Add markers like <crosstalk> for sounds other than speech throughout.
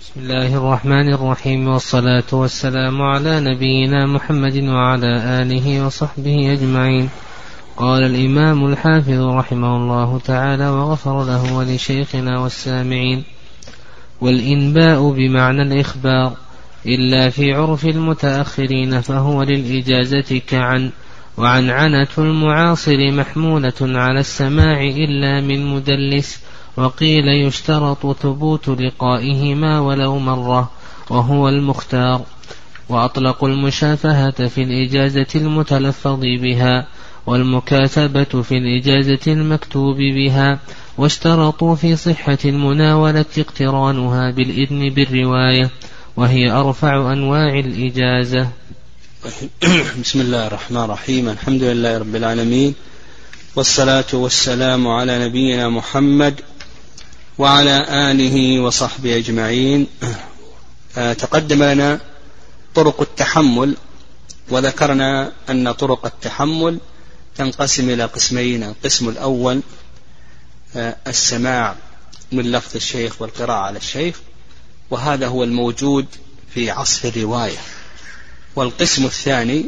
بسم الله الرحمن الرحيم والصلاة والسلام على نبينا محمد وعلى آله وصحبه أجمعين. قال الإمام الحافظ رحمه الله تعالى وغفر له ولشيخنا والسامعين والإنباء بمعنى الإخبار إلا في عرف المتأخرين فهو للإجازة كعن. وعنعنة المعاصر محمولة على السماع إلا من مدلس وقيل يشترط ثبوت لقائهما ولو مرة وهو المختار. وأطلقوا المشافهة في الإجازة المتلفظ بها والمكاتبة في الإجازة المكتوب بها واشترطوا في صحة المناولة اقترانها بالإذن بالرواية وهي أرفع أنواع الإجازة. بسم الله الرحمن الرحيم الحمد لله رب العالمين والصلاة والسلام على نبينا محمد وعلى آله وصحبه أجمعين تقدم لنا طرق التحمل وذكرنا أن طرق التحمل تنقسم إلى قسمين القسم الأول السماع من لفظ الشيخ والقراءة على الشيخ وهذا هو الموجود في عصر الرواية والقسم الثاني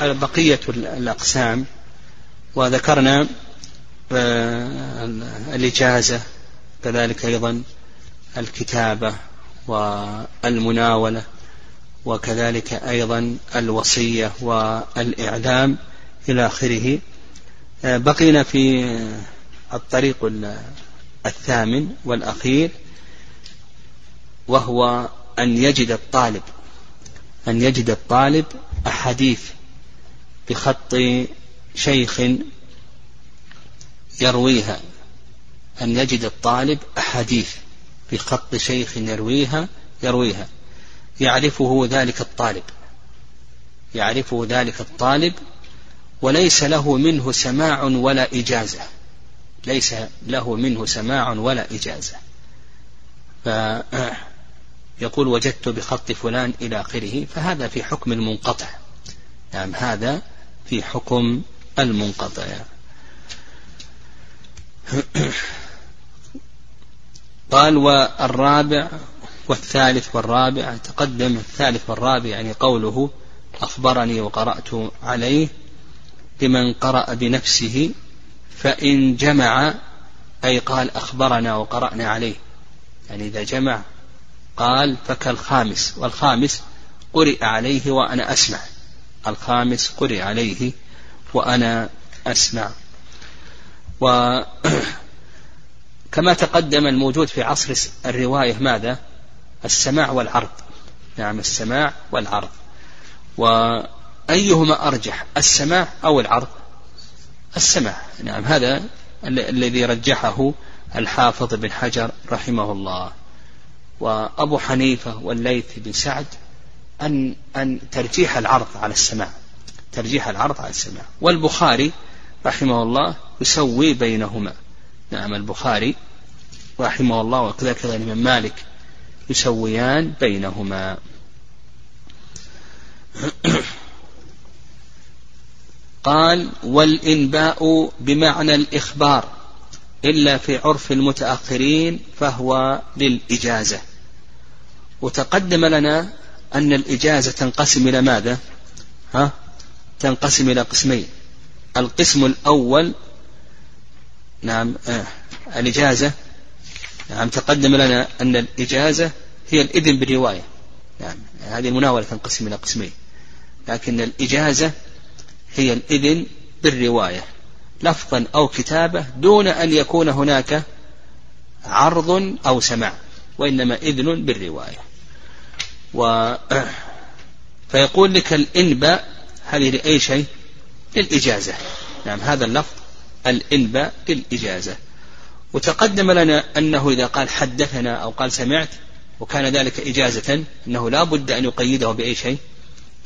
بقية الأقسام وذكرنا آه، الإجازة كذلك أيضا الكتابة والمناولة وكذلك أيضا الوصية والإعلام إلى آخره. آه، بقينا في الطريق الثامن والأخير وهو أن يجد الطالب أن يجد الطالب أحاديث بخط شيخ يرويها. أن يجد الطالب أحاديث بخط شيخ يرويها يرويها. يعرفه ذلك الطالب. يعرفه ذلك الطالب وليس له منه سماع ولا إجازة. ليس له منه سماع ولا إجازة. فيقول وجدت بخط فلان إلى آخره فهذا في حكم المنقطع. نعم هذا في حكم المنقطع. قال والرابع والثالث والرابع تقدم الثالث والرابع يعني قوله أخبرني وقرأت عليه لمن قرأ بنفسه فإن جمع أي قال أخبرنا وقرأنا عليه. يعني إذا جمع قال فكالخامس والخامس قرئ عليه وأنا أسمع. الخامس قرئ عليه وأنا أسمع. و <clears throat> كما تقدم الموجود في عصر الرواية ماذا؟ السماع والعرض. نعم السماع والعرض. وأيهما أرجح السماع أو العرض؟ السماع. نعم هذا الذي رجحه الحافظ بن حجر رحمه الله. وأبو حنيفة والليث بن سعد أن أن ترجيح العرض على السماع ترجيح العرض على السماع. والبخاري رحمه الله يسوي بينهما. نعم البخاري رحمه الله وكذلك الإمام مالك يسويان بينهما. قال والإنباء بمعنى الإخبار. إلا في عرف المتأخرين فهو للإجازة. وتقدم لنا أن الإجازة تنقسم إلى ماذا؟ ها؟ تنقسم إلى قسمين. القسم الأول نعم آه الإجازة. نعم تقدم لنا أن الإجازة هي الإذن بالرواية. يعني هذه المناولة تنقسم إلى قسمين. لكن الإجازة هي الإذن بالرواية. لفظا أو كتابة دون أن يكون هناك عرض أو سماع وإنما إذن بالرواية. و <clears throat> فيقول لك الإنباء هذه لأي شيء؟ للإجازة. نعم هذا اللفظ الإنباء للإجازة. وتقدم لنا أنه إذا قال حدثنا أو قال سمعت وكان ذلك إجازة أنه لا بد أن يقيده بأي شيء؟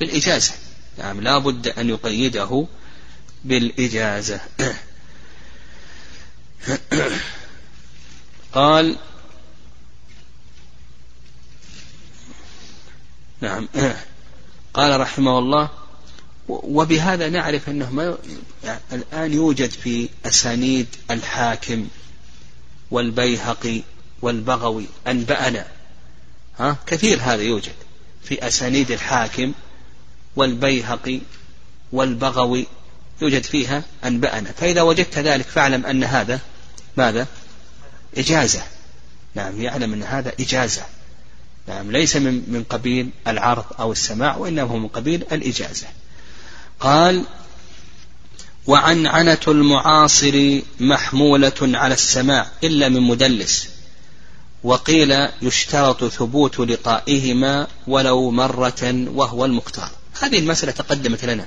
بالإجازة. نعم لا بد أن يقيده بالإجازة. قال نعم. قال رحمه الله وبهذا نعرف أنه ما يعني الآن يوجد في أسانيد الحاكم والبيهقي والبغوي أنبأنا. ها؟ كثير هذا يوجد في أسانيد الحاكم والبيهقي والبغوي يوجد فيها أنبأنا. فإذا وجدت ذلك فاعلم أن هذا ماذا؟ إجازة. نعم يعلم أن هذا إجازة. نعم ليس من من قبيل العرض أو السماع وإنما هو من قبيل الإجازة. قال وعنعنة المعاصر محمولة على السماع إلا من مدلس وقيل يشترط ثبوت لقائهما ولو مرة وهو المختار. هذه المسألة تقدمت لنا.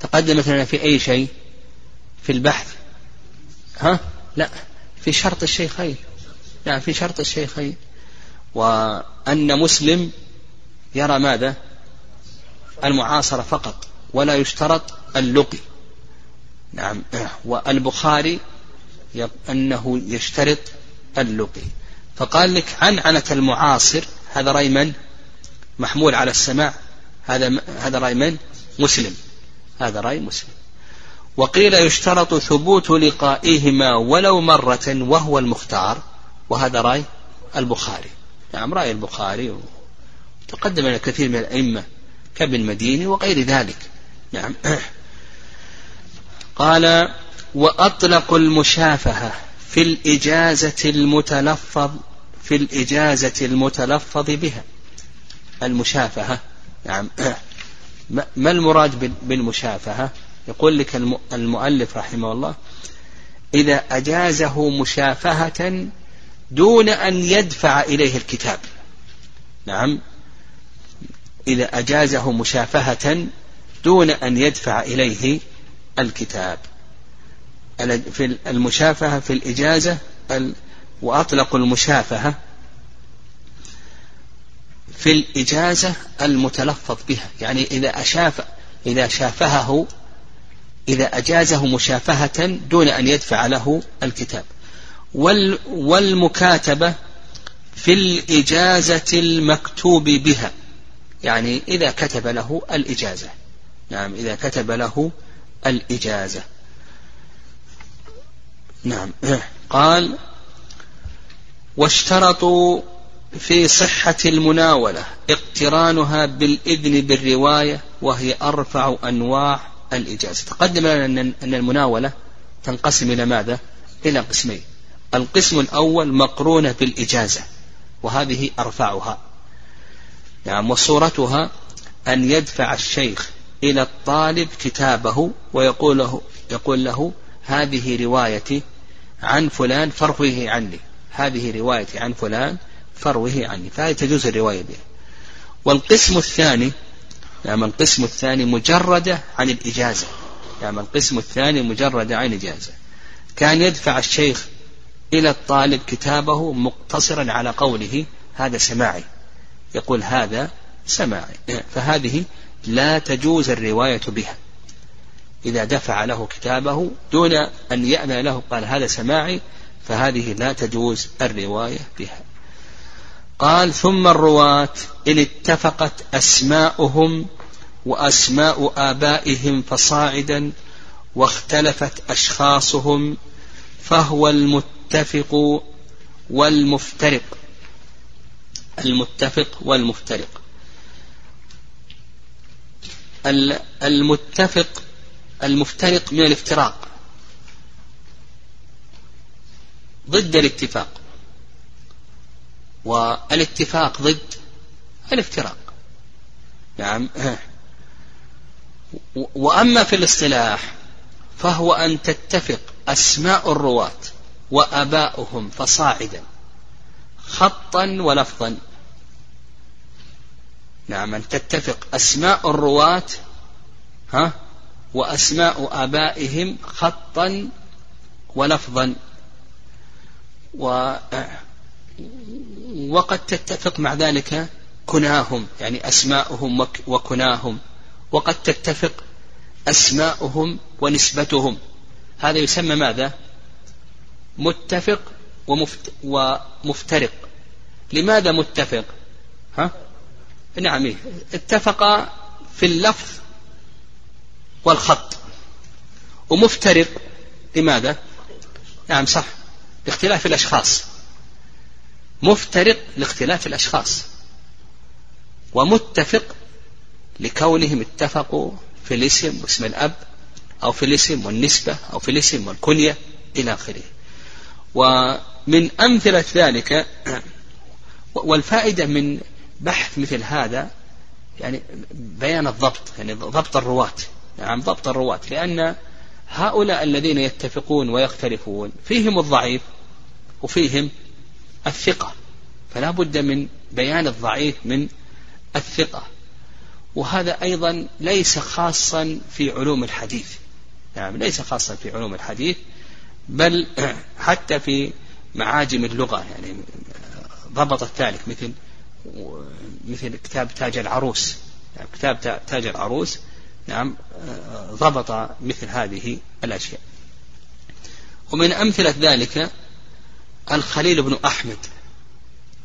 تقدمت لنا في أي شيء؟ في البحث. ها؟ لا في شرط الشيخين. نعم في شرط الشيخين. وأن مسلم يرى ماذا؟ المعاصرة فقط ولا يشترط اللقي. نعم. والبخاري أنه يشترط اللقي. فقال لك عنعنة المعاصر هذا رأي من؟ محمول على السماع. هذا هذا رأي من؟ مسلم. هذا رأي مسلم. وقيل يشترط ثبوت لقائهما ولو مرة وهو المختار وهذا رأي البخاري. نعم رأي البخاري تقدم لنا كثير من الأئمة كابن مديني وغير ذلك. نعم. <clears throat> قال وأطلق المشافهة في الإجازة المتلفظ في الإجازة المتلفظ بها. المشافهة نعم. <clears throat> ما المراد بالمشافهة؟ يقول لك المؤلف رحمه الله إذا أجازه مشافهة دون أن يدفع إليه الكتاب. نعم. إذا أجازه مشافهة دون أن يدفع إليه الكتاب. في المشافهة في الإجازة وأطلقوا المشافهة في الإجازة المتلفظ بها. يعني إذا أشاف إذا شافهه إذا أجازه مشافهة دون أن يدفع له الكتاب. والمكاتبة في الإجازة المكتوب بها. يعني إذا كتب له الإجازة. نعم إذا كتب له الإجازة. نعم. <clears throat> قال واشترطوا في صحة المناولة اقترانها بالإذن بالرواية وهي أرفع أنواع الإجازة. تقدم لنا أن المناولة تنقسم إلى ماذا؟ إلى قسمين. القسم الأول مقرونة بالإجازة وهذه أرفعها. نعم وصورتها أن يدفع الشيخ إلى الطالب كتابه ويقول له يقول له هذه روايتي عن فلان فروه عني. هذه روايتي عن فلان فروه عني فهذه تجوز الرواية بها. والقسم الثاني نعم القسم الثاني مجردة عن الإجازة. نعم القسم الثاني مجردة عن الإجازة. كان يدفع الشيخ إلى الطالب كتابه مقتصرا على قوله هذا سماعي. يقول هذا سماعي. فهذه لا تجوز الرواية بها. إذا دفع له كتابه دون أن يأذن له قال هذا سماعي. فهذه لا تجوز الرواية بها. قال ثم الرواة إن اتفقت أسماؤهم وأسماء آبائهم فصاعدا واختلفت أشخاصهم فهو المتفق والمفترق. المتفق والمفترق. المتفق المفترق من الافتراق. ضد الاتفاق. والاتفاق ضد الافتراق. نعم. وأما في الاصطلاح فهو أن تتفق أسماء الرواة وأباؤهم فصاعدا خطا ولفظا. نعم أن تتفق أسماء الرواة ها وأسماء آبائهم خطا ولفظا. و وقد تتفق مع ذلك كناهم يعني أسماؤهم وكناهم. وقد تتفق أسماؤهم ونسبتهم. هذا يسمى ماذا؟ متفق ومفت ومفترق. لماذا متفق؟ ها؟ نعم. اتفق في اللفظ والخط. ومفترق لماذا؟ نعم صح. لاختلاف الأشخاص. مفترق لاختلاف الأشخاص ومتفق لكونهم اتفقوا في الاسم واسم الأب أو في الاسم والنسبة أو في الاسم والكنية إلى آخره. ومن أمثلة ذلك <clears throat> والفائدة من بحث مثل هذا يعني بيان الضبط يعني ضبط الرواة نعم ضبط الرواة لأن هؤلاء الذين يتفقون ويختلفون فيهم الضعيف وفيهم الثقة. فلا بد من بيان الضعيف من الثقة. وهذا أيضا ليس خاصا في علوم الحديث. نعم ليس خاصا في علوم الحديث بل <clears throat> حتى في معاجم اللغة. يعني ضبط ذلك مثل مثل كتاب تاج العروس. يعني كتاب تاج العروس. نعم ضبط مثل هذه الأشياء. ومن أمثلة ذلك الخليل بن أحمد.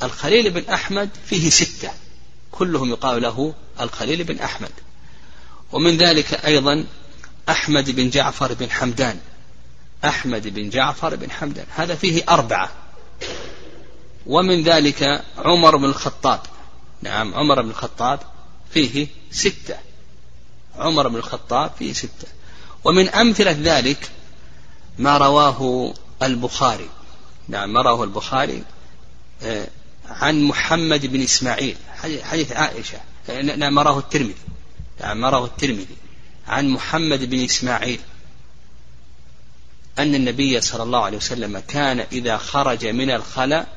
الخليل بن أحمد فيه ستة. كلهم يقال له الخليل بن أحمد. ومن ذلك أيضا أحمد بن جعفر بن حمدان. أحمد بن جعفر بن حمدان. هذا فيه أربعة. ومن ذلك عمر بن الخطاب. نعم عمر بن الخطاب فيه ستة. عمر بن الخطاب فيه ستة. ومن أمثلة ذلك ما رواه البخاري. نعم رواه البخاري آه، عن محمد بن إسماعيل حديث عائشة. نعم ما رواه الترمذي. نعم رواه الترمذي. عن محمد بن إسماعيل أن النبي صلى الله عليه وسلم كان إذا خرج من الخلاء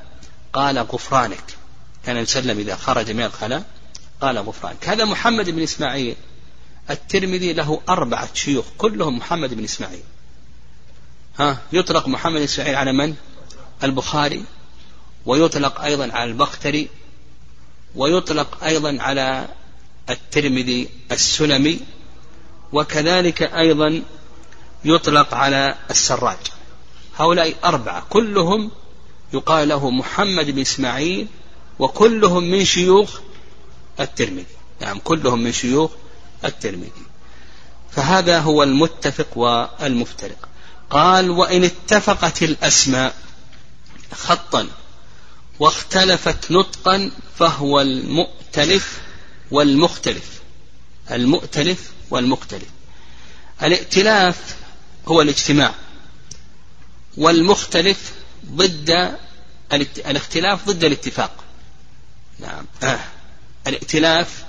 قال غفرانك. كان يسلم إذا خرج من الخلاء قال غفرانك. هذا محمد بن إسماعيل. الترمذي له أربعة شيوخ كلهم محمد بن إسماعيل. ها يطلق محمد بن إسماعيل على من؟ البخاري ويطلق أيضا على البختري ويطلق أيضا على الترمذي السلمي وكذلك أيضا يطلق على السراج. هؤلاء أربعة كلهم يقال له محمد بن إسماعيل وكلهم من شيوخ الترمذي. نعم كلهم من شيوخ الترمذي. فهذا هو المتفق والمفترق. قال وإن اتفقت الأسماء خطا واختلفت نطقا فهو المؤتلف والمختلف. المؤتلف والمختلف. الائتلاف هو الاجتماع والمختلف ضد الاختلاف ضد الاتفاق. نعم. آه. الائتلاف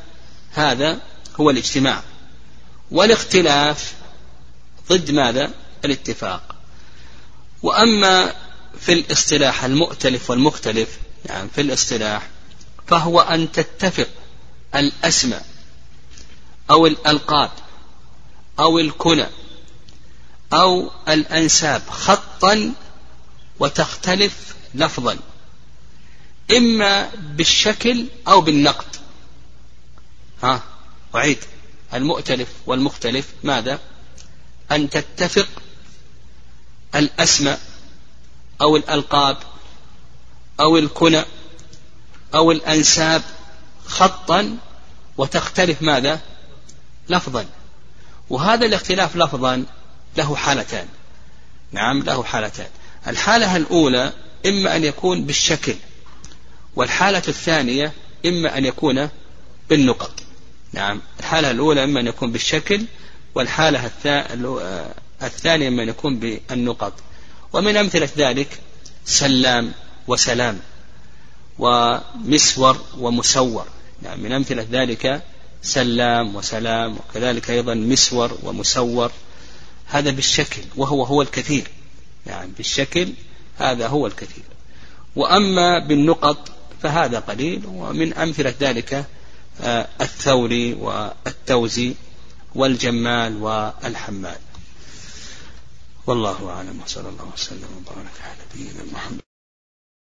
هذا هو الاجتماع والاختلاف ضد ماذا؟ الاتفاق. وأما في الاصطلاح المؤتلف والمختلف يعني في الاصطلاح فهو أن تتفق الأسماء أو الألقاب أو الكنى أو الأنساب خطا وتختلف لفظا إما بالشكل أو بالنقد. ها أعيد. المؤتلف والمختلف ماذا؟ أن تتفق الأسماء أو الألقاب أو الكنى أو الأنساب خطا وتختلف ماذا؟ لفظا. وهذا الاختلاف لفظا له حالتان. نعم له حالتان. الحالة الأولى إما أن يكون بالشكل والحالة الثانية إما أن يكون بالنقط. نعم الحالة الأولى إما أن يكون بالشكل والحالة الثانية إما أن يكون بالنقط. ومن أمثلة ذلك سلام وسلام ومسور ومسور. نعم من أمثلة ذلك سلام وسلام وكذلك أيضا مسور ومسور. هذا بالشكل وهو هو الكثير. نعم بالشكل هذا هو الكثير. وأما بالنقط فهذا قليل ومن أمثلة ذلك آه، الثوري والتوزي والجمال والحمال والله أعلم وصلى الله وسلم وبارك على نبينا محمد.